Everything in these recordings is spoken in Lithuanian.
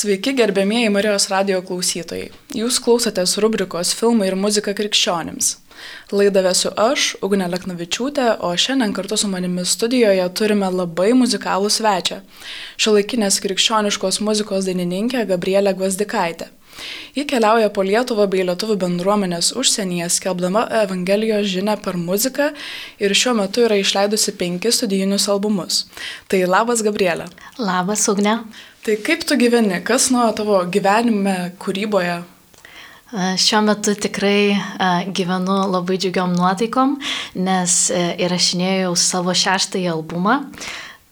Sveiki, gerbėmieji Marijos radio klausytojai. Jūs klausotės rubrikos Filmai ir muzika krikščionims. Laidą vesiu aš, Ugnė Leknavičiūtė, o šiandien kartu su manimi studijoje turime labai muzikalų svečią - šiuolaikinės krikščioniškos muzikos dainininkė Gabrielė Gvazdikaitė. Ji keliauja po Lietuvą bei lietuvių bendruomenės užsienyje, skelbdama Evangelijos žinę per muziką ir šiuo metu yra išleidusi penkis studijinius albumus. Tai labas Gabrielė. Labas, Ugne. Tai kaip tu gyveni, kas nuo tavo gyvenime, kūryboje? Šiuo metu tikrai gyvenu labai džiugiom nuotaikom, nes e, įrašinėjau savo šeštąjį albumą.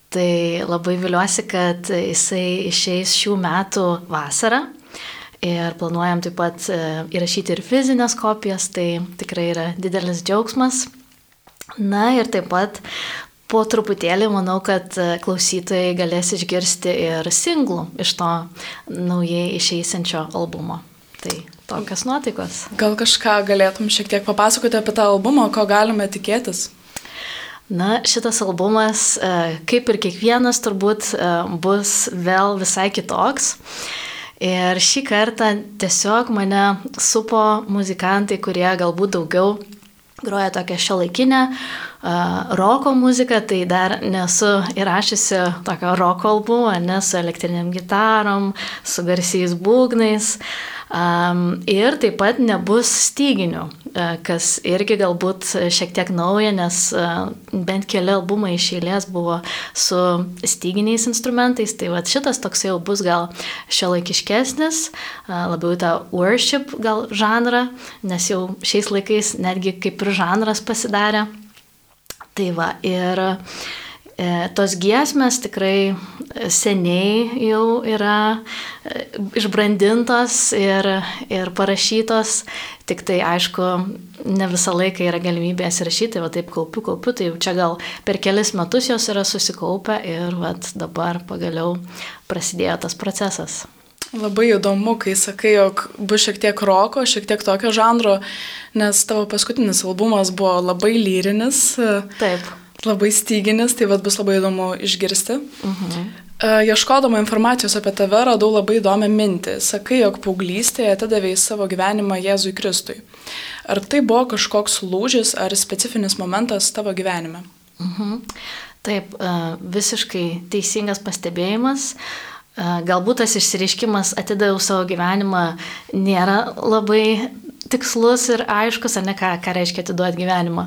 Tai labai viliuosi, kad jisai išeis šių metų vasarą. Ir planuojam taip pat e, įrašyti ir fizinės kopijas, tai tikrai yra didelis džiaugsmas. Na ir taip pat po truputėlį manau, kad e, klausytojai galės išgirsti ir singlų iš to naujai išeisančio albumo. Tai tokios nuotaikos. Gal kažką galėtum šiek tiek papasakoti apie tą albumą, ko galime tikėtis? Na, šitas albumas, e, kaip ir kiekvienas, turbūt bus vėl visai kitoks. Ir šį kartą tiesiog mane supo muzikantai, kurie galbūt daugiau groja tokią šiuolaikinę uh, roko muziką, tai dar nesu įrašysi tokio roko albumą, ne su elektriniam gitarom, su garsiais būgnais. Um, ir taip pat nebus styginių, kas irgi galbūt šiek tiek nauja, nes uh, bent keli albumai iš eilės buvo su styginiais instrumentais, tai va šitas toks jau bus gal šio laikiškesnis, uh, labiau tą worship gal žanrą, nes jau šiais laikais netgi kaip ir žanras pasidarė. Tai va, ir uh, E, tos giesmės tikrai seniai jau yra e, išbrandintos ir, ir parašytos, tik tai aišku, ne visą laiką yra galimybė jas rašyti, va taip kaupiu, kaupiu, tai jau čia gal per kelis metus jos yra susikaupę ir va dabar pagaliau prasidėjo tas procesas. Labai įdomu, kai sakai, jog bus šiek tiek roko, šiek tiek tokio žanro, nes tavo paskutinis albumas buvo labai lyrinis. Taip Labai styginis, tai vad bus labai įdomu išgirsti. Uh mhm. -huh. E, ieškodama informacijos apie tave radau labai įdomią mintį. Sakai, jog paauglystėje atidavėjai savo gyvenimą Jėzui Kristui. Ar tai buvo kažkoks lūžis ar specifinis momentas tavo gyvenime? Uh mhm. -huh. Taip, e, visiškai teisingas pastebėjimas. E, galbūt tas išsireiškimas atidaviau savo gyvenimą nėra labai tikslus ir aiškus, ar ne ką, ką reiškia atiduoti gyvenimą.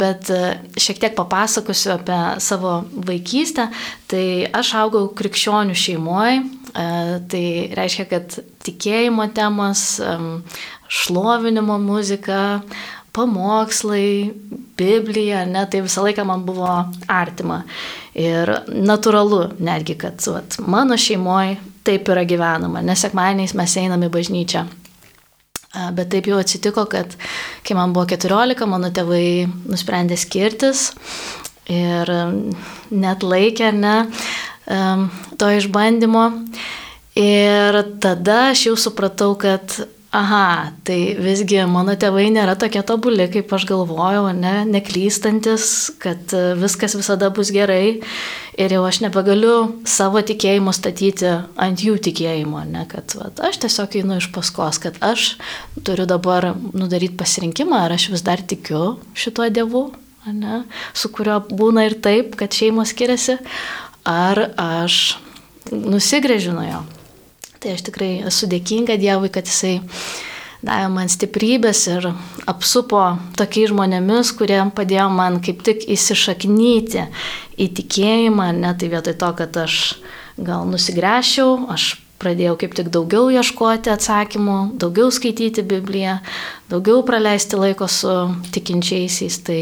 Bet šiek tiek papasakosiu apie savo vaikystę. Tai aš augau krikščionių šeimoje, tai reiškia, kad tikėjimo temos, šlovinimo muzika, pamokslai, Biblija, ne, tai visą laiką man buvo artima. Ir natūralu netgi, kad vat, mano šeimoje taip yra gyvenama, nes sekmaniais mes einame į bažnyčią. Bet taip jau atsitiko, kad kai man buvo 14, mano tėvai nusprendė skirtis ir net laikė, ne, to išbandymo. Ir tada aš jau supratau, kad aha, tai visgi mano tėvai nėra tokie tobuli, kaip aš galvojau, ne, neklystantis, kad e, viskas visada bus gerai. Ir jau aš nebegaliu savo tikėjimo statyti ant jų tikėjimo, ne, kad va, aš tiesiog einu iš paskos, kad aš turiu dabar nudaryti pasirinkimą, ar aš vis dar tikiu šituo dievu, ne, su kuriuo būna ir taip, kad šeimos skiriasi, ar aš nusigrėžiu nuo jo. Tai aš tikrai esu dėkinga Dievui, kad Jisai davė man stiprybės ir apsupo tokiais žmonėmis, kurie padėjo man kaip tik įsišaknyti į tikėjimą, ne tai vietoj to, kad aš gal nusigręšiau, aš pradėjau kaip tik daugiau ieškoti atsakymų, daugiau skaityti Bibliją, daugiau praleisti laiko su tikinčiaisiais. Tai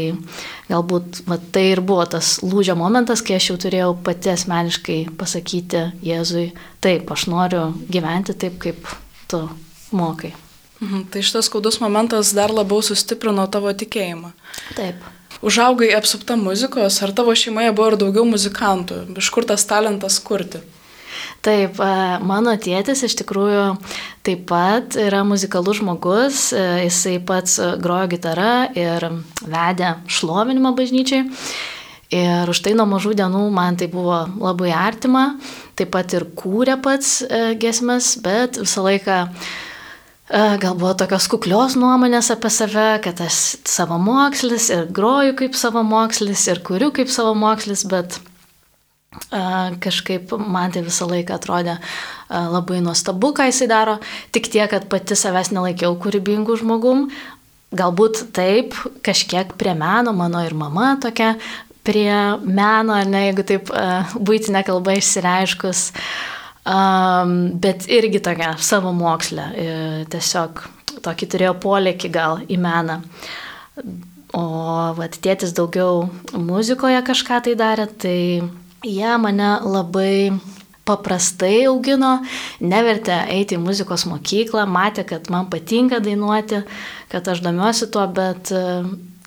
galbūt va, tai ir buvo tas lūžio momentas, kai aš jau turėjau pati asmeniškai pasakyti Jėzui, taip, aš noriu gyventi taip, kaip tu mokai. Mhm, tai šitas skaudus momentas dar labiau sustiprino tavo tikėjimą. Taip. Užaugai apsupta muzikos, ar tavo šeimoje buvo ir daugiau muzikantų? Iš kur tas talentas kurti? Taip, mano tėtis iš tikrųjų taip pat yra muzikalus žmogus, jisai pats grojo gitarą ir vedė šlovinimą bažnyčiai. Ir už tai nuo mažų dienų man tai buvo labai artima, taip pat ir kūrė pats e, gesmes, bet visą laiką e, gal buvo tokios kuklios nuomonės apie save, kad aš savo mokslis ir groju kaip savo mokslis ir kuriu kaip savo mokslis, bet kažkaip man tai visą laiką atrodė labai nuostabu, ką jisai daro, tik tiek, kad pati savęs nelaikiau kūrybingų žmogum. Galbūt taip, kažkiek prie meno, mano ir mama tokia prie meno, ne, jeigu taip būtinė kalba išsireiškus, bet irgi tokia savo mokslė, tiesiog tokį turėjo polėkį gal į meną. O vat, tėtis daugiau muzikoje kažką tai darė, tai Jie mane labai paprastai augino, nevertė eiti į muzikos mokyklą, matė, kad man patinka dainuoti, kad aš domiuosi tuo, bet e,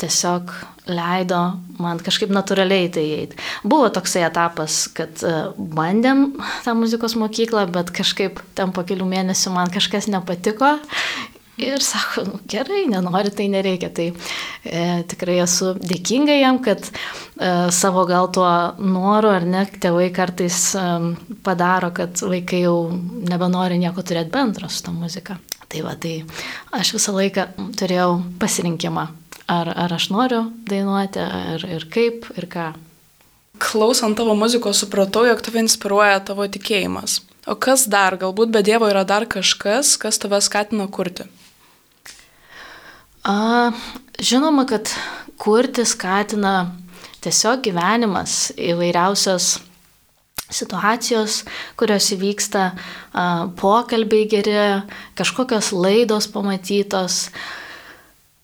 tiesiog leido man kažkaip natūraliai tai eiti. Buvo toksai etapas, kad e, bandėm tą muzikos mokyklą, bet kažkaip ten po kelių mėnesių man kažkas nepatiko Ir sako, nu, gerai, nenori, tai nereikia. Tai e, tikrai esu dėkinga jam, kad e, savo gal tuo noru ar ne, tėvai kartais e, padaro, kad vaikai jau nebenori nieko turėti bendro su tą muziką. Tai va, tai aš visą laiką turėjau pasirinkimą, ar, ar aš noriu dainuoti, ar, ir kaip, ir ką. Klausant tavo muzikos, supratau, jog tave inspiruoja tavo tikėjimas. O kas dar, galbūt be Dievo yra dar kažkas, kas tave skatina kurti? A, žinoma, kad kurti skatina tiesiog gyvenimas, įvairiausios situacijos, kurios įvyksta, pokalbiai geri, kažkokios laidos pamatytos.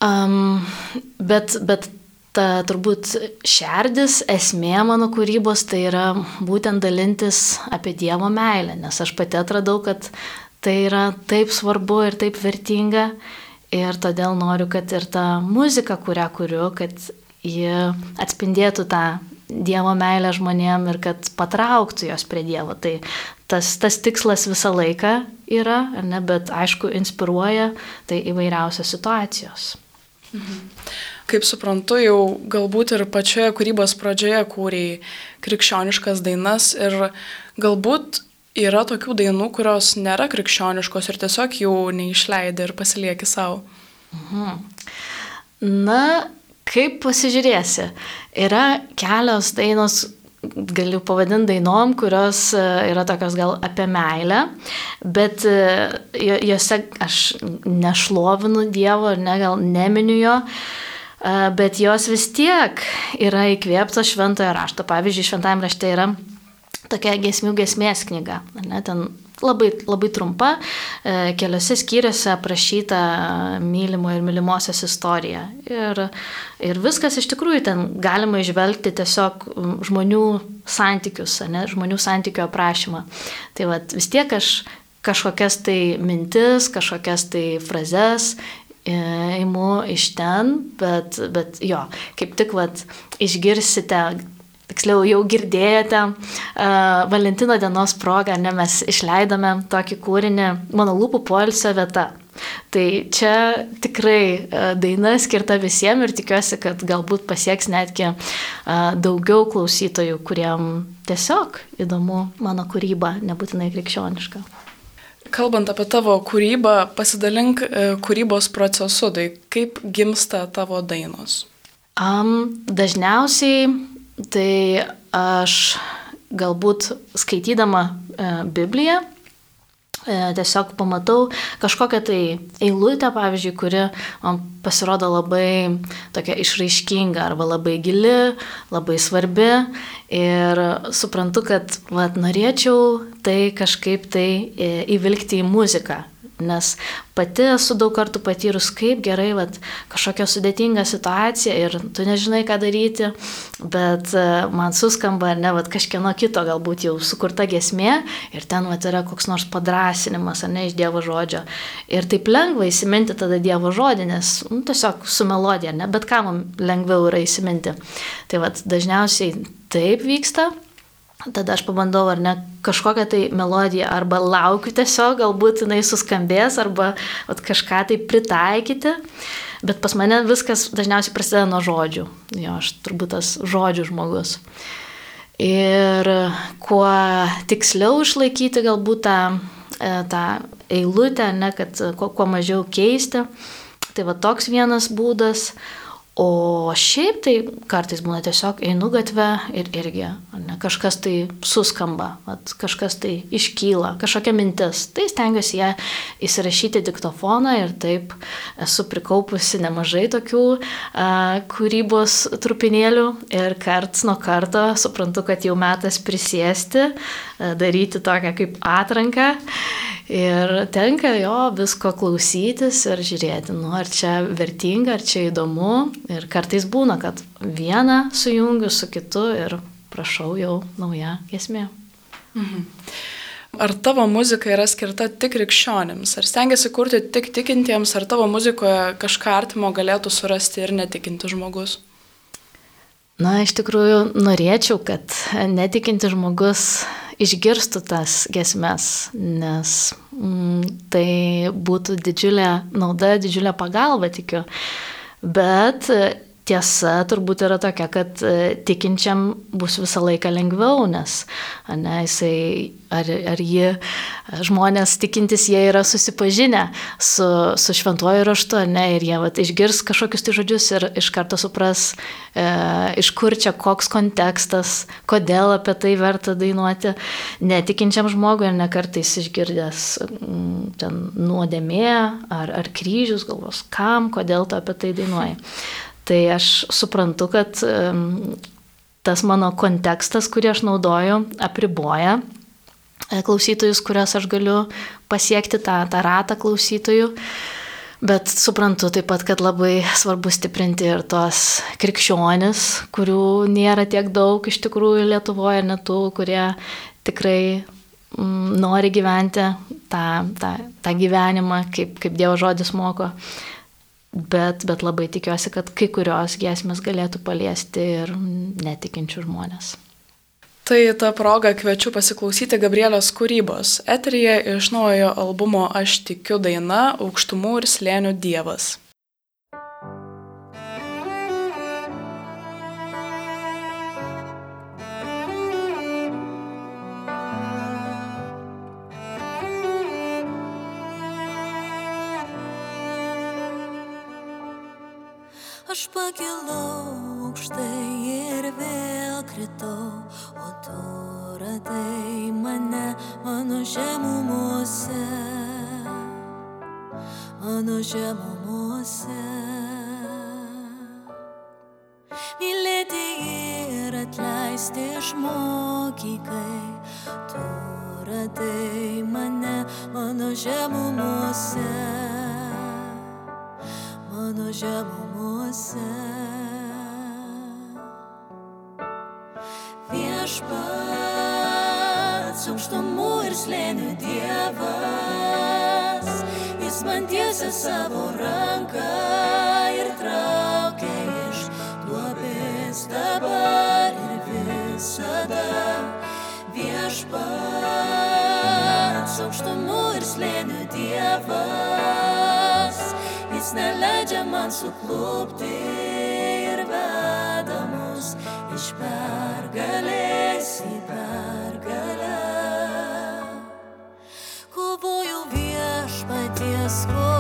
Um, bet, bet ta turbūt šerdis, esmė mano kūrybos tai yra būtent dalintis apie Dievo meilę, nes aš pati atradau, kad tai yra taip svarbu ir taip vertinga Ir todėl noriu, kad ir ta muzika, kurią kuriu, kad ji atspindėtų tą Dievo meilę žmonėm ir kad patrauktų jos prie Dievo. Tai tas, tas tikslas visą laiką yra, ne, bet aišku, inspiruoja tai įvairiausios situacijos. Mhm. Kaip suprantu, jau galbūt ir pačioje kūrybos pradžioje kūrėjai krikščioniškas dainas ir galbūt yra tokių dainų, kurios nėra krikščioniškos ir tiesiog jų neišleidai ir pasilieki savo. Mhm. Na, kaip pasižiūrėsi, yra kelios dainos, galiu pavadinti dainom, kurios e, yra tokios gal apie meilę, bet e, juose aš nešlovinu Dievo ir ne, gal neminiu jo, e, bet jos vis tiek yra įkvėptos šventojo rašto. Pavyzdžiui, šventajame rašte yra tokia gesmių gesmės knyga. Ne, ten labai, labai trumpa, e, keliose skyriuose aprašyta mylimo ir mylimosios istorija. Ir, ir viskas iš tikrųjų ten galima išvelgti tiesiog žmonių santykius, ne, žmonių santykių aprašymą. Tai vat, vis tiek aš kažkokias tai mintis, kažkokias tai frazes įimu e, iš ten, bet, bet jo, kaip tik vat, išgirsite tiksliau jau girdėjote, uh, Valentino dienos progą, ne, mes išleidome tokį kūrinį Mano lūpų poilsio vieta. Tai čia tikrai uh, daina skirta visiems ir tikiuosi, kad galbūt pasieks netgi uh, daugiau klausytojų, kuriem tiesiog įdomu mano kūryba, nebūtinai krikščioniška. Kalbant apie tavo kūrybą, pasidalink kūrybos procesu, tai kaip gimsta tavo dainos? Um, dažniausiai tai aš galbūt skaitydama e, Bibliją e, tiesiog pamatau kažkokią tai eilutę, pavyzdžiui, kuri man pasirodo labai tokia išraiškinga arba labai gili, labai svarbi. Ir suprantu, kad vat, norėčiau tai kažkaip tai e, įvilgti į muziką, Nes pati esu daug kartų patyrus, kaip gerai, vat, kažkokia sudėtinga situacija ir tu nežinai, ką daryti, bet e, man suskamba, ne, vat, kažkieno kito galbūt jau sukurta gesmė ir ten vat, yra koks nors padrasinimas, ar ne iš Dievo žodžio. Ir taip lengva įsiminti tada Dievo žodį, nes nu, tiesiog su melodija, ne, bet kam lengviau yra įsiminti. Tai vat, dažniausiai taip vyksta. Tada aš pabandau ar ne kažkokią tai melodiją arba laukiu tiesiog, galbūt jinai suskambės arba at, kažką tai pritaikyti. Bet pas mane viskas dažniausiai prasideda nuo žodžių. Jo, aš turbūt tas žodžių žmogus. Ir kuo tiksliau išlaikyti galbūt tą, e, tą eilutę, ne, kad kuo, kuo mažiau keisti. Tai va toks vienas būdas. O šiaip tai kartais būna tiesiog einu gatvę ir irgi, ne, kažkas tai suskamba, at, kažkas tai iškyla, kažkokia mintis. Tai stengiuosi ją įsirašyti diktofoną ir taip esu prikaupusi nemažai tokių a, kūrybos trupinėlių ir karts nuo karto suprantu, kad jau metas prisėsti, a, daryti tokią kaip atranką Ir tenka jo visko klausytis ir žiūrėti, nu, ar čia vertinga, ar čia įdomu. Ir kartais būna, kad vieną sujungiu su kitu ir prašau jau nauja esmė. Mhm. Ar tavo muzika yra skirta tik krikščionėms? Ar stengiasi kurti tik tikintiems, ar tavo muzikoje kažką artimo galėtų surasti ir netikinti žmogus? Na, iš tikrųjų, norėčiau, kad netikinti žmogus išgirstų tas gesmes, nes mm, tai būtų didžiulė nauda, didžiulė pagalba, tikiu. Bet tiesa turbūt yra tokia, kad e, tikinčiam bus visą laiką lengviau, nes ne, jisai, ar, ar jie, žmonės tikintis, jie yra susipažinę su, su šventuoju raštu, ne, ir jie vat, išgirs kažkokius tai žodžius ir iš karto supras, e, iš kur čia koks kontekstas, kodėl apie tai verta dainuoti. Netikinčiam žmogui, ne kartais išgirdęs m, ten nuodėmė ar, ar kryžius, galvos, kam, kodėl tu apie tai dainuoji. Tai aš suprantu, kad tas mano kontekstas, kurį aš naudoju, apriboja e, klausytojus, kuriuos aš galiu pasiekti tą, tą ratą klausytojų. Bet suprantu taip pat, kad labai svarbu stiprinti ir tos krikščionis, kurių nėra tiek daug iš tikrųjų Lietuvoje, net tų, kurie tikrai mm, nori gyventi tą, tą, tą gyvenimą, kaip, kaip Dievo žodis moko bet, bet labai tikiuosi, kad kai kurios giesmės galėtų paliesti ir netikinčių žmonės. Tai tą progą kviečiu pasiklausyti Gabrielės kūrybos. Eterija iš naujojo albumo Aš tikiu daina aukštumų ir slėnių dievas. Aš pakilau aukštai ir vėl kritau, o tu radai mane mano žemumuose, mano žemumuose. Mylėti ir atleisti išmokykai, tu radai mane mano žemumuose, mano žemumuose namuose. Viešpats aukštumų ir slėnių dievas, jis man tiesia savo ranką ir traukia iš duobės dabar ir visada. Viešpats aukštumų ir slėnių dievas jis neleidžia man suklūpti ir veda mus iš pergalės į pergalę. Kovoju viešpaties kovą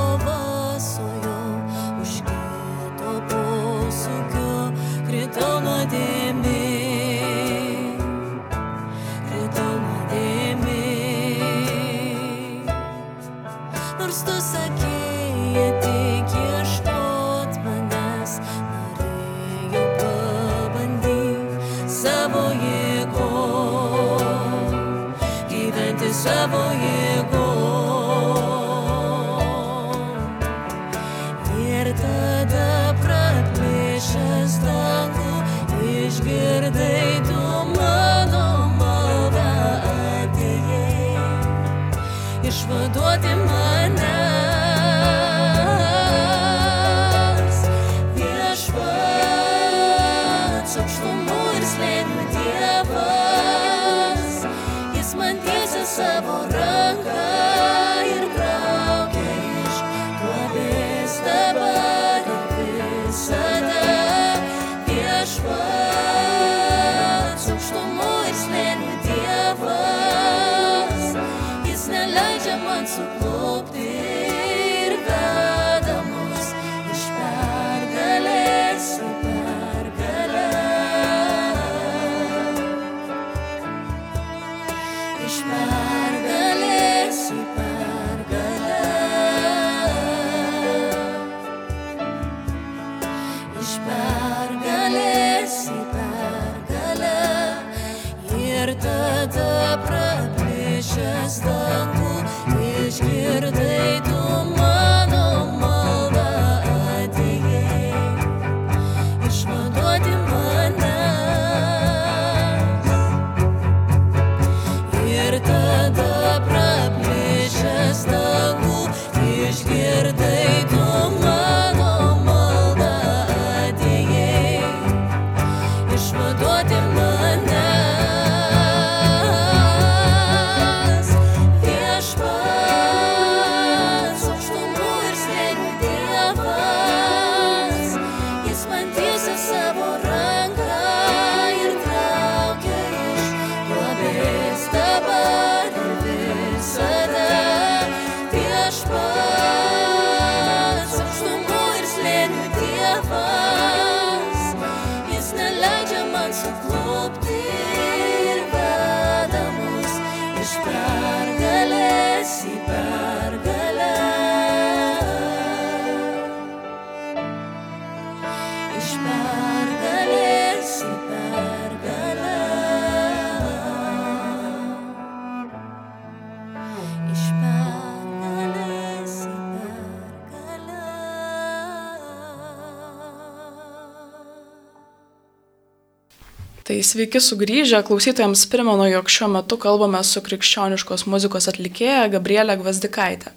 sveiki sugrįžę, klausytojams primenu, jog šiuo metu kalbame su krikščioniškos muzikos atlikėja Gabrielė Gvazdikaitė.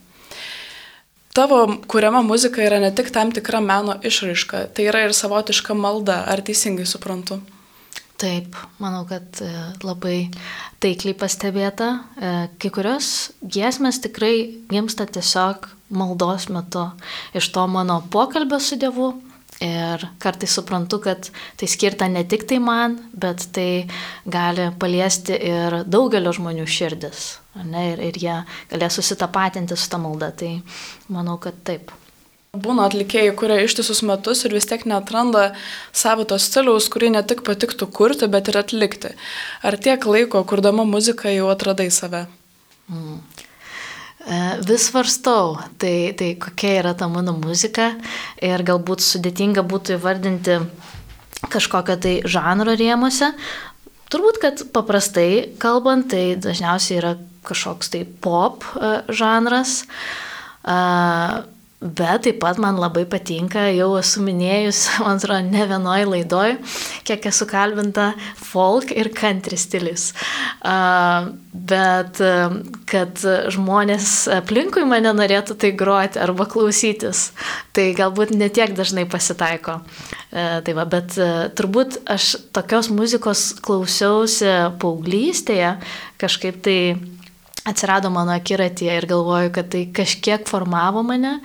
Tavo kuriama muzika yra ne tik tam tikra meno išraiška, tai yra ir savotiška malda, ar teisingai suprantu? Taip, manau, kad e, labai taikliai pastebėta. E, Kai kurios giesmės tikrai gimsta tiesiog maldos metu iš to mano pokalbio su Dievu. Ir kartais suprantu, kad tai skirta ne tik tai man, bet tai gali paliesti ir daugelio žmonių širdis. Ne, ir, ir jie galės susitapatinti su ta malda. Tai manau, kad taip. Būna atlikėjai, kurie ištisus metus ir vis tiek netranda savito stiliaus, kurį ne tik patiktų kurti, bet ir atlikti. Ar tiek laiko, kurdama muziką, jau atradai save? E, Vis svarstau, tai, tai kokia yra ta mano muzika ir galbūt sudėtinga būtų įvardinti kažkokią tai žanro rėmose. Turbūt, kad paprastai kalbant, tai dažniausiai yra kažkoks tai pop e, žanras. A, Bet taip pat man labai patinka, jau esu minėjus, man atrodo, ne vienoj laidoj, kiek esu kalbinta folk ir country stilius. Bet kad žmonės aplinkui mane norėtų tai groti arba klausytis, tai galbūt netiek dažnai pasitaiko. Tai va, bet turbūt aš tokios muzikos klausiausi paauglystėje, kažkaip tai atsirado mano akiratyje ir galvoju, kad tai kažkiek formavo mane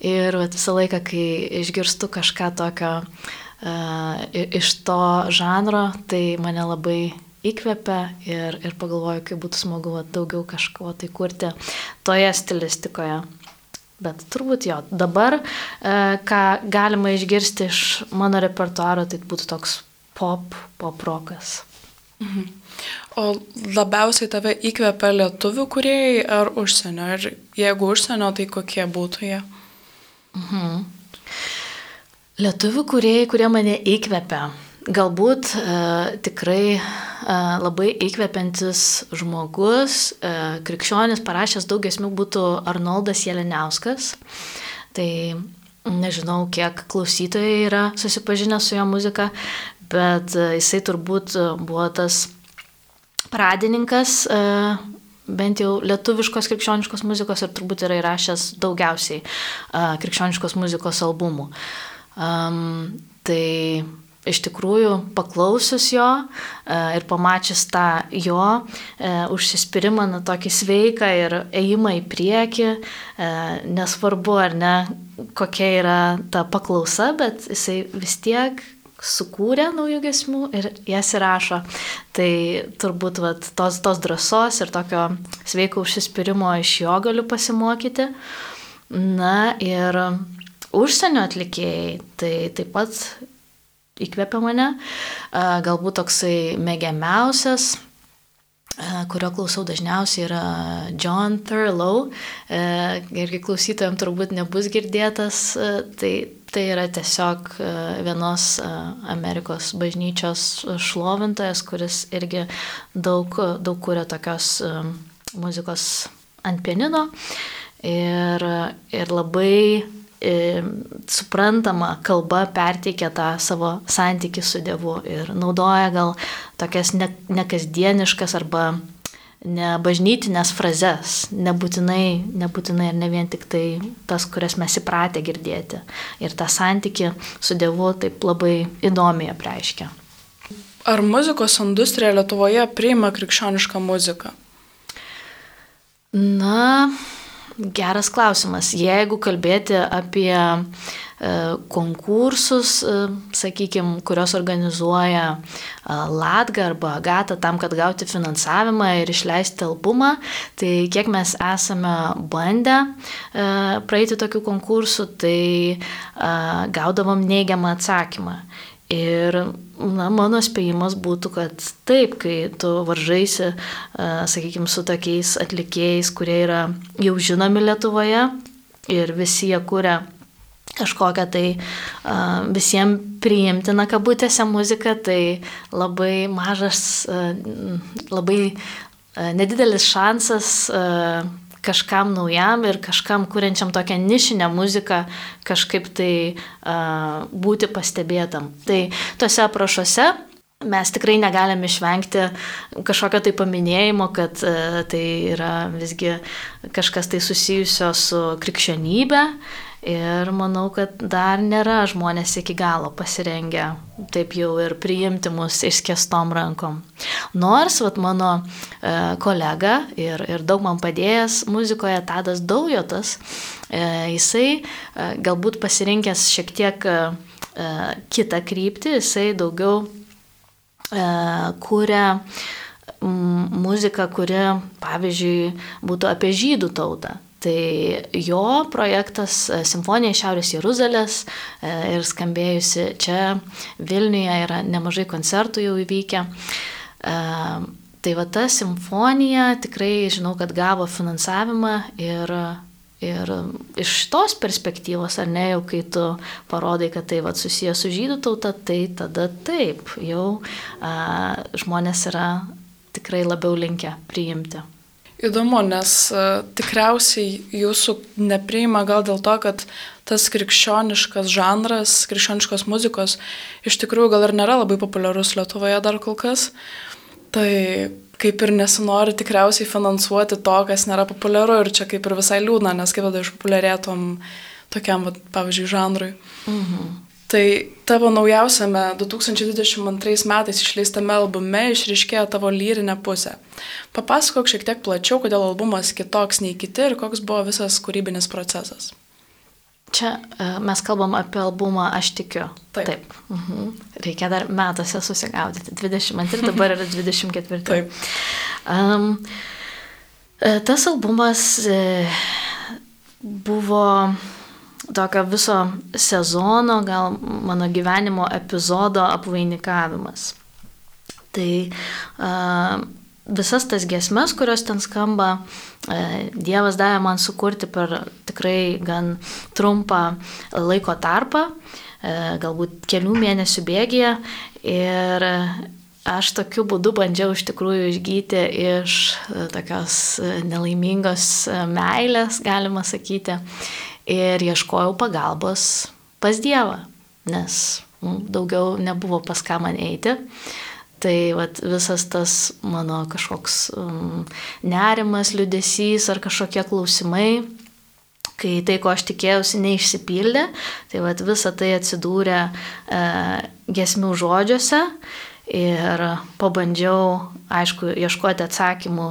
ir visą laiką, kai išgirstu kažką tokio uh, iš to žanro, tai mane labai įkvepia ir, ir pagalvoju, kaip būtų smagu vat, daugiau kažko tai kurti toje stilistikoje. Bet turbūt jo, dabar, uh, ką galima išgirsti iš mano repertuaro, tai būtų toks pop, pop rokas. Mhm. O labiausiai tave įkvepia lietuvių kuriejai ar užsienio? Ir jeigu užsienio, tai kokie būtų jie? Mhm. Lietuvių kuriejai, kurie mane įkvepia. Galbūt e, tikrai e, labai įkvepiantis žmogus, e, krikščionis parašęs daug esmių būtų Arnoldas Jeleniauskas. Tai nežinau, kiek klausytojai yra susipažinę su jo muzika, bet e, jisai turbūt buvo tas pradininkas, e, bent jau lietuviškos krikščioniškos muzikos ir turbūt yra įrašęs daugiausiai e, krikščioniškos muzikos albumų. Um, tai iš tikrųjų paklausius jo e, ir pamačius tą jo užsispyrimą, na, tokį sveiką ir ėjimą į priekį, nesvarbu ar ne, kokia yra ta paklausa, bet jisai vis tiek sukūrė naujų gesmių ir jas įrašo. Tai turbūt vat, tos, tos drąsos ir tokio sveiko užsispyrimo iš jo galiu pasimokyti. Na ir užsienio atlikėjai, tai taip pat įkvėpia mane. Galbūt toksai mėgiamiausias kurio klausau dažniausiai yra John Thurlow. Irgi klausytojams turbūt nebus girdėtas. Tai, tai yra tiesiog vienos Amerikos bažnyčios šlovintojas, kuris irgi daug, daug kuria tokios muzikos ant pianino. Ir, ir labai suprantama kalba perteikia tą savo santykių su Dievu ir naudoja gal tokias nekasdieniškas ne arba nebažnytinės frazes, nebūtinai, nebūtinai ir ne vien tik tai tas, kurias mes įpratę girdėti. Ir tą santyki su Dievu taip labai įdomiai apreiškia. Ar muzikos industrija Lietuvoje priima krikščionišką muziką? Na, Geras klausimas. Jeigu kalbėti apie e, konkursus, e, sakykime, kurios organizuoja e, Latga arba Agata tam, kad gauti finansavimą ir išleisti albumą, tai kiek mes esame bandę praeiti tokių konkursų, tai gaudavom neigiamą atsakymą. Ir na, mano spėjimas būtų, kad taip, kai tu varžaisi, sakykime, su tokiais atlikėjais, kurie yra jau žinomi Lietuvoje ir visi jie kuria kažkokią tai visiems priimtiną kabutėse muziką, tai labai mažas, labai nedidelis šansas kažkam naujam ir kažkam kuriančiam tokią nišinę muziką kažkaip tai uh, būti pastebėtam. Tai tuose aprašuose mes tikrai negalim išvengti kažkokio tai paminėjimo, kad uh, tai yra visgi kažkas tai susijusio su krikščionybė Ir manau, kad dar nėra žmonės iki galo pasirengę taip jau ir priimti mus išskestom rankom. Nors, vat, mano e, kolega ir, ir daug man padėjęs muzikoje Tadas Daujotas, e, jisai e, galbūt pasirinkęs šiek tiek e, e kitą kryptį, jisai daugiau e, kūrė muziką, kuri, pavyzdžiui, būtų apie žydų tautą. Tai jo projektas e, Simfonija Šiaurės Jeruzalės e, ir skambėjusi čia Vilniuje yra nemažai koncertų jau įvykę. E, tai va ta simfonija tikrai žinau, kad gavo finansavimą ir Ir iš tos perspektyvos, ar ne, jau kai tu parodai, kad tai vat, susijęs su žydų tauta, tai tada taip, jau a, žmonės yra tikrai labiau linkę priimti. Įdomu, nes uh, tikriausiai jūsų nepriima gal dėl to, kad tas krikščioniškas žanras, krikščioniškos muzikos iš tikrųjų gal ir nėra labai populiarus Lietuvoje dar kol kas. Tai kaip ir nesinori tikriausiai finansuoti to, kas nėra populiaru ir čia kaip ir visai liūdna, nes kaip tada išpopuliarėtum tokiam, va, pavyzdžiui, žanrui. Mhm. Tai tavo naujausiame 2022 metais išleistame albume išriškėjo tavo lyrinė pusė. Papasakok šiek tiek plačiau, kodėl albumas kitoks nei kiti ir koks buvo visas kūrybinis procesas. Čia uh, mes kalbam apie albumą Aš tikiu. Taip. Taip. Mhm. Reikia dar metuose susigaudyti. 22, dabar yra 24. Taip. Um, tas albumas uh, buvo tokio viso sezono, gal mano gyvenimo epizodo apvainikavimas. Tai uh, visas tas gesmes, kurios ten skamba, Dievas davė man sukurti per tikrai gan trumpą laiko tarpą, galbūt kelių mėnesių bėgėje. Ir aš tokiu būdu bandžiau iš tikrųjų išgyti iš tokios nelaimingos meilės, galima sakyti ir ieškojau pagalbos pas Dievą, nes daugiau nebuvo pas ką man eiti. Tai vat, visas tas mano kažkoks um, nerimas, liudesys ar kažkokie klausimai, kai tai, ko aš tikėjausi, neišsipildė, tai vat, visa tai atsidūrė e, gesmių žodžiuose ir pabandžiau, aišku, ieškoti atsakymų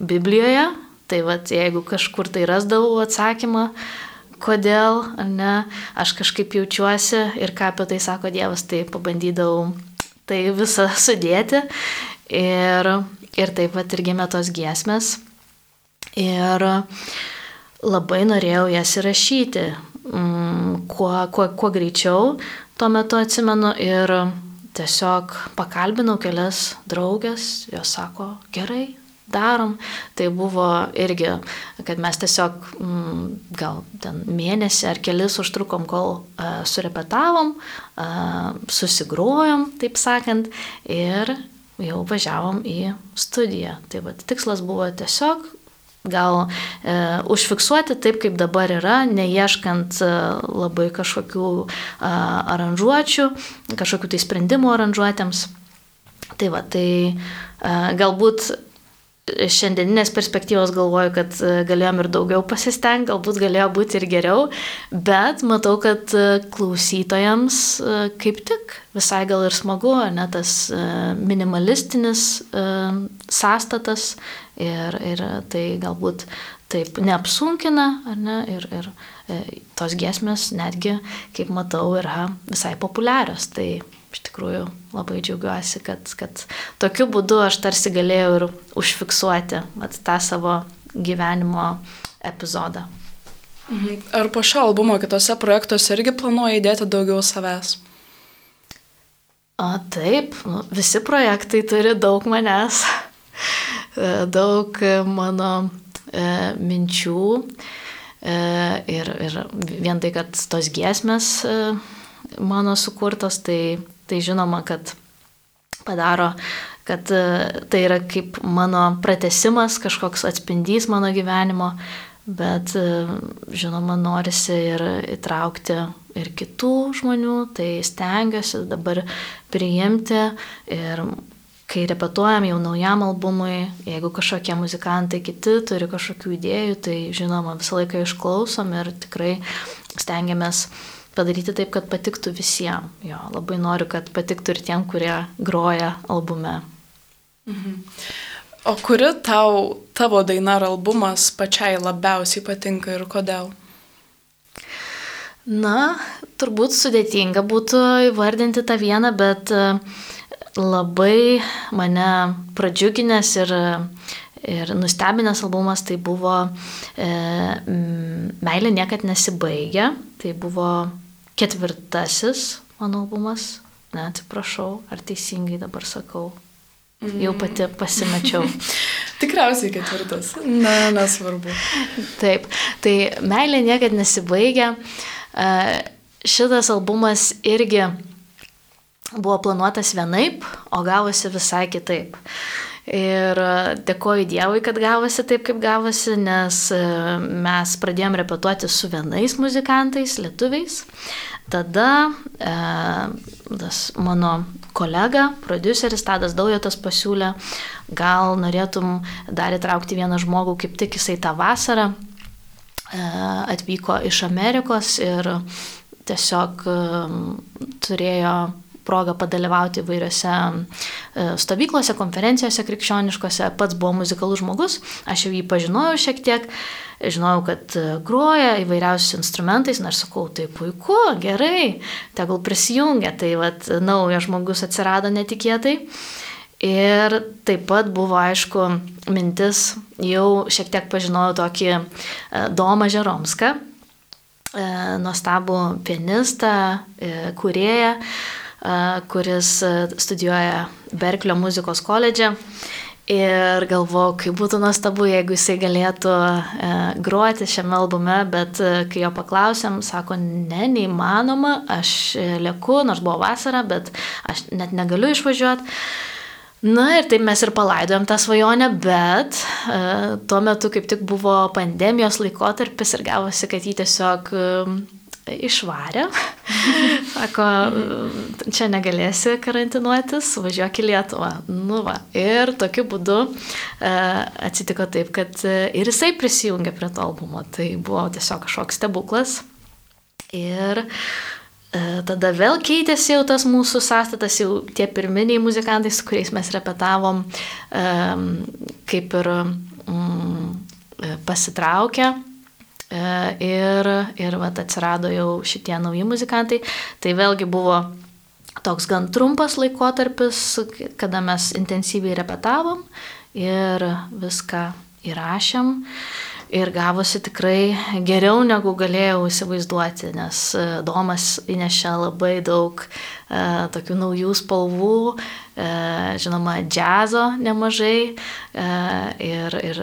Biblijoje. Tai vat, jeigu kažkur tai rasdavau atsakymą, kodėl, ar ne, aš kažkaip jaučiuosi ir ką apie tai sako Dievas, tai pabandydavau tai visą sudėti. Ir, ir taip pat ir gimė tos giesmės. Ir labai norėjau jas įrašyti, mm, kuo, kuo, kuo greičiau, tuo metu atsimenu ir tiesiog pakalbinau kelias draugės, jos sako, gerai, darom. Tai buvo irgi, kad mes tiesiog mm, gal ten mėnesį ar kelis užtrukom, kol uh, surepetavom, uh, susigrojom, taip sakant, ir jau važiavom į studiją. Tai va, tikslas buvo tiesiog gal e, užfiksuoti taip, kaip dabar yra, neieškant e, labai kažkokių e, aranžuočių, kažkokių tai sprendimų aranžuotėms. Tai va, tai e, galbūt šiandieninės perspektyvos galvoju, kad e, galėjom ir daugiau pasistengti, galbūt galėjo būti ir geriau, bet matau, kad e, klausytojams e, kaip tik visai gal ir smagu, ne tas minimalistinis sąstatas ir, ir tai galbūt taip neapsunkina, ne, ir, ir tos giesmės netgi, kaip matau, yra visai populiarios. Tai iš tikrųjų labai džiaugiuosi, kad, kad tokiu būdu aš tarsi galėjau ir užfiksuoti vat, tą savo gyvenimo epizodą. Mhm. Ar po šio albumo kitose projektuose irgi planuoji įdėti daugiau savęs? O taip, nu, visi projektai turi daug manęs, daug mano e, minčių e, ir, ir vien tai, kad tos giesmės e, mano sukurtos, tai tai žinoma, kad padaro, kad e, tai yra kaip mano pratesimas, kažkoks atspindys mano gyvenimo, bet e, žinoma, norisi ir įtraukti ir kitų žmonių, tai stengiuosi dabar priimti ir kai repetuojam jau naujam albumui, jeigu kažkokie muzikantai kiti turi kažkokių idėjų, tai žinoma visą laiką išklausom ir tikrai stengiamės uh, padaryti taip, kad patiktų visiems. Jo, labai noriu, kad patiktų ir tiem, kurie groja albume. Mhm. O kuri tau, tavo daina ar albumas pačiai labiausiai patinka ir kodėl? Na, turbūt sudėtinga būtų įvardinti tą vieną, bet e, labai mane pradžiuginęs ir, ir nustebinęs albumas tai buvo e, Meilė niekad nesibaigia. Tai buvo ketvirtasis mano albumas. Ne, atsiprašau, ar teisingai dabar sakau. Jau pati pasimečiau. Tikriausiai ketvirtas. Na, nesvarbu. Taip, tai meilė niekada nesibaigia. Šitas albumas irgi buvo planuotas vienaip, o gavosi visai kitaip. Ir dėkoju Dievui, kad gavosi taip, kaip gavosi, nes mes pradėjom repetuoti su vienais muzikantais, lietuviais. Tada e, tas mano kolega, produceris Tadas Daujotas pasiūlė, gal norėtum dar įtraukti vieną žmogų, kaip tik jisai tą vasarą e, atvyko iš Amerikos ir tiesiog e, turėjo progą padalyvauti įvairiose e, stovyklose, konferencijose krikščioniškose, pats buvo muzikalus žmogus, aš jau jį pažinojau šiek tiek, žinojau, kad e, groja įvairiausiais instrumentais, nors sakau, tai puiku, gerai, tegul prisijungia, tai vad naujas žmogus atsirado netikėtai. Ir taip pat buvo, aišku, mintis, jau šiek tiek pažinojau tokį e, Domą Žeromską, nuostabų pianistą, kurėją, kuris studijuoja Berklio muzikos koledže. Ir galvoju, kaip būtų nuostabu, jeigu jisai galėtų e, groti šiame albume, bet e, kai jo paklausėm, sako, ne, neįmanoma, aš lieku, nors buvo vasara, bet aš net negaliu išvažiuoti. Na ir taip mes ir palaidojom tą svajonę, bet e, tuo metu kaip tik buvo pandemijos laikotarpis ir gavosi, kad jį tiesiog e, išvarė. Sako, čia negalėsi karantinuotis, važiuok į Lietuvą. Nu va. Ir tokiu būdu e, atsitiko taip, kad e, ir jisai prisijungė prie to albumo. Tai buvo tiesiog kažkoks stebuklas. Ir e, tada vėl keitėsi jau tas mūsų sąstatas, jau tie pirminiai muzikantai, su kuriais mes repetavom, e, kaip ir mm, pasitraukė E, ir, ir vat, atsirado jau šitie nauji muzikantai. Tai vėlgi buvo toks gan trumpas laikotarpis, kada mes intensyviai repetavom ir viską įrašėm. Ir gavosi tikrai geriau negu galėjau įsivaizduoti, nes e, Domas įnešė labai daug e, tokių naujų spalvų, e, žinoma, džiazo nemažai e, ir, ir,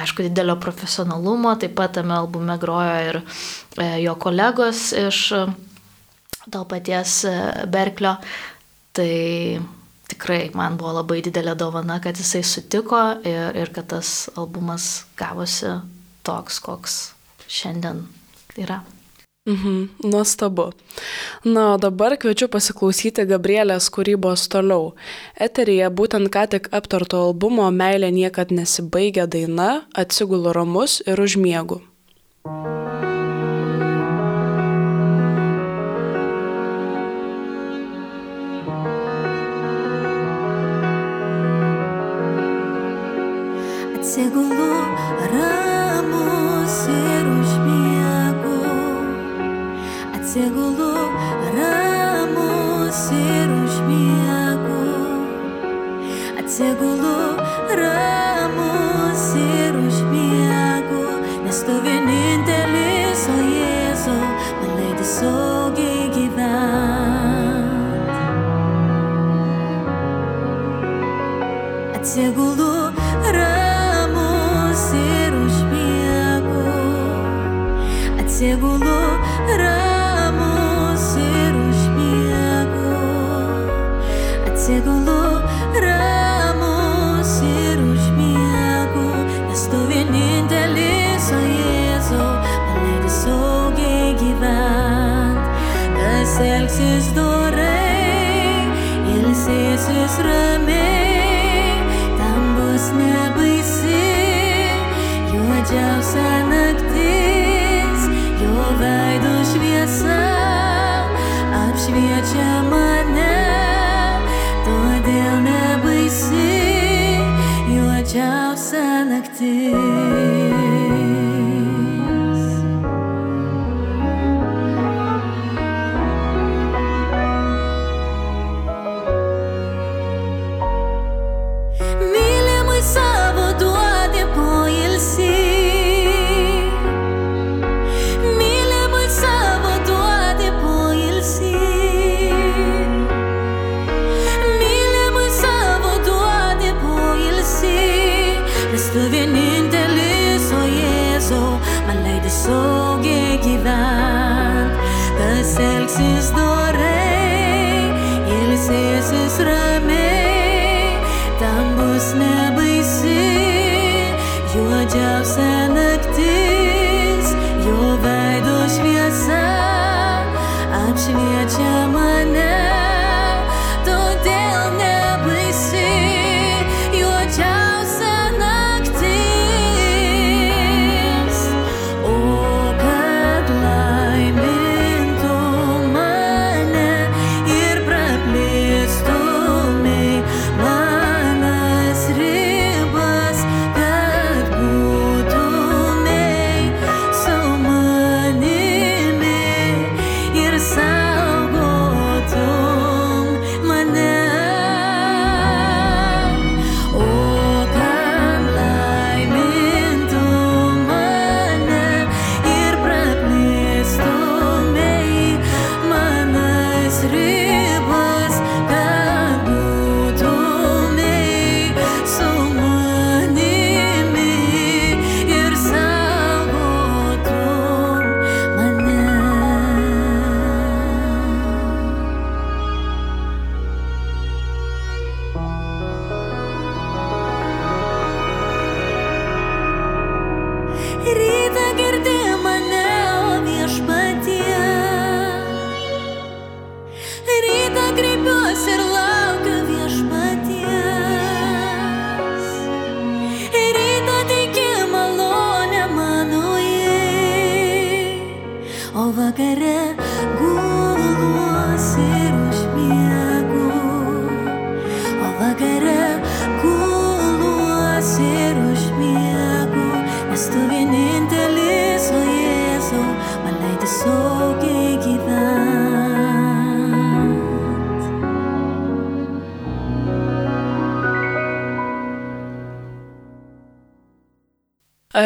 aišku, didelio profesionalumo. Taip pat tame albume grojo ir e, jo kolegos iš to paties e, Berklio. Tai tikrai man buvo labai didelė dovana, kad jisai sutiko ir, ir kad tas albumas gavosi toks, koks šiandien yra. Mhm, nuostabu. Na, o dabar kviečiu pasiklausyti Gabrielės kūrybos toliau. Eterija būtent ką tik aptarto albumo Meilė niekad nesibaigia daina, atsigulu ramus ir užmiegu. Atsigulu Atsigulu ramus juodžiausia naktis, jo veido šviesa apšviečia mane, todėl nebaisi, juodžiausia naktis.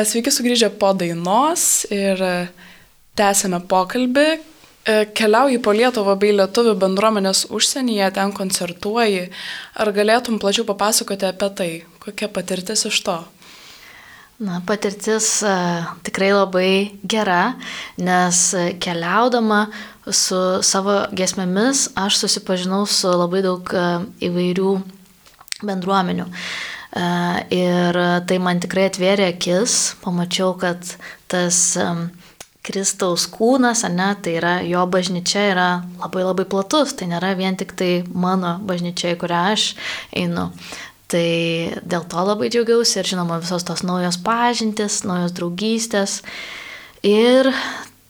Sveiki sugrįžę po dainos ir e, tęsėme pokalbį. E, Keliauji po Lietuvą bei lietuvių bendruomenės užsienyje, ten koncertuoji. Ar galėtum plačiau papasakoti apie tai? Kokia patirtis iš to? Na, patirtis a, tikrai labai gera, nes keliaudama su savo gesmėmis aš susipažinau su labai daug a, įvairių bendruomenių. A, Ir tai man tikrai atvėrė akis, pamačiau, kad tas Kristaus kūnas, ne, tai yra jo bažnyčia yra labai labai platus, tai nėra vien tik tai mano bažnyčia, į kurią aš einu. Tai dėl to labai džiaugiausi ir žinoma visos tos naujos pažintis, naujos draugystės. Ir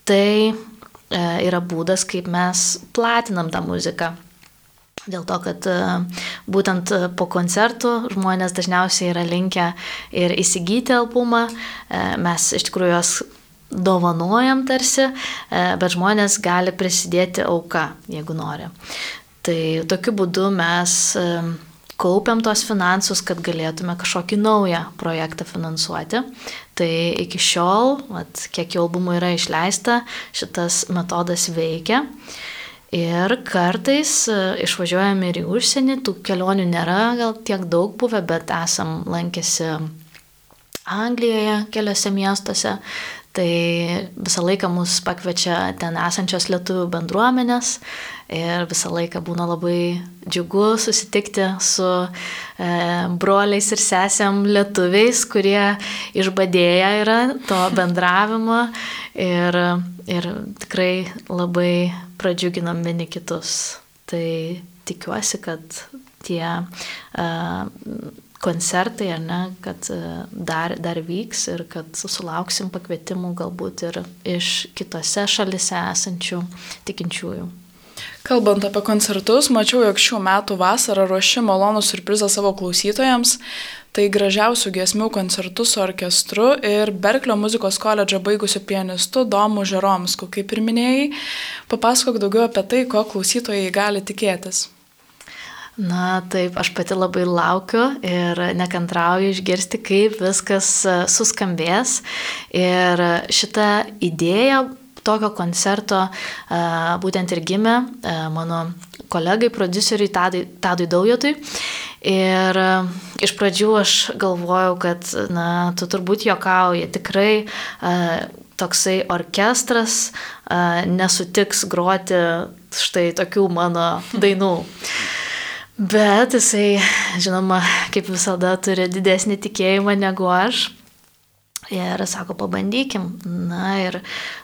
tai e, yra būdas, kaip mes platinam tą muziką. Dėl to, kad e, būtent po koncertų žmonės dažniausiai yra linkę ir įsigyti albumą, e, mes iš tikrųjų juos dovanojam tarsi, e, bet žmonės gali prisidėti auka, jeigu nori. Tai tokiu būdu mes e, kaupiam tos finansus, kad galėtume kažkokį naują projektą finansuoti. Tai iki šiol, vat, kiek jau albumų yra išleista, šitas metodas veikia. Ir kartais e, išvažiuojame ir į užsienį, tų kelionių nėra gal tiek daug buvę, bet esam lankėsi Anglijoje, keliose miestuose. Tai visą laiką mus pakviečia ten esančios lietuvių bendruomenės ir visą laiką būna labai džiugu susitikti su e, broliais ir sesėm lietuviais, kurie išbadėję yra to bendravimo ir, ir tikrai labai pradžiuginam vieni kitus. Tai tikiuosi, kad tie uh, koncertai, ar ne, kad e, dar, dar vyks ir kad sulauksim pakvietimų galbūt ir iš kitose šalise esančių tikinčiųjų. Kalbant apie koncertus, mačiau, jog šių metų vasarą ruoši malonų surprizą savo klausytojams. Tai gražiausių giesmių koncertų su orkestru ir Berklio muzikos koledžą baigusiu pianistu Domu Žeromsku, kaip ir minėjai. Papasakok daugiau apie tai, ko klausytojai gali tikėtis. Na taip, aš pati labai laukiu ir nekantrauju išgirsti, kaip viskas e, suskambės. Ir šita idėja tokio koncerto e, būtent ir gimė e, mano kolegai, produceriui Tadui, Tadui Daujotui. Ir iš pradžių aš galvojau, kad, na, tu turbūt jokauji, tikrai toksai orkestras nesutiks groti štai tokių mano dainų. Bet jisai, žinoma, kaip visada turi didesnį tikėjimą negu aš. Ir sako, pabandykim. Na ir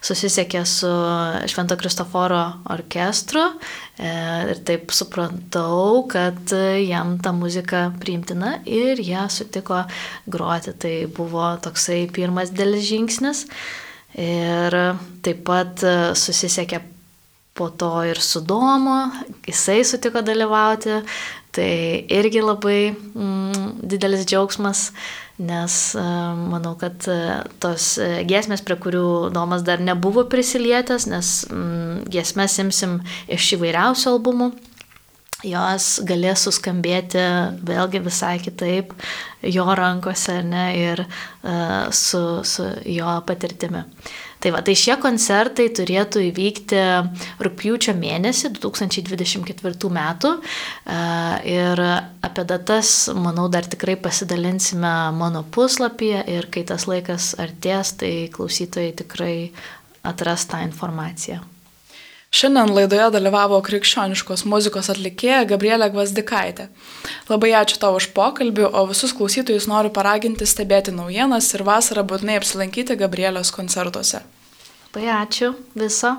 susisiekė su Švento Kristoforo orkestru e, ir taip supratau, kad jam ta muzika priimtina ir jie sutiko groti. Tai buvo toksai pirmas dėlis žingsnis. Ir taip pat susisiekė po to ir su Domu, jisai sutiko dalyvauti, tai irgi labai mm, didelis džiaugsmas, nes uh, manau, kad uh, tos uh, giesmės, prie kurių Domas dar nebuvo prisilietęs, nes mm, giesmės imsim iš įvairiausių albumų, jos galės suskambėti vėlgi visai kitaip jo rankose ne, ir su, su jo patirtimi. Tai va, tai šie koncertai turėtų įvykti rūpjūčio mėnesį 2024 metų ir apie datas, manau, dar tikrai pasidalinsime mano puslapyje ir kai tas laikas artės, tai klausytojai tikrai atras tą informaciją. Šiandien laidoje dalyvavo krikščioniškos muzikos atlikėja Gabrielė Gvazdikaitė. Labai ačiū tau už pokalbį, o visus klausytojus noriu paraginti stebėti naujienas ir vasarą būtinai apsilankyti Gabrielės koncertuose. Labai ačiū viso.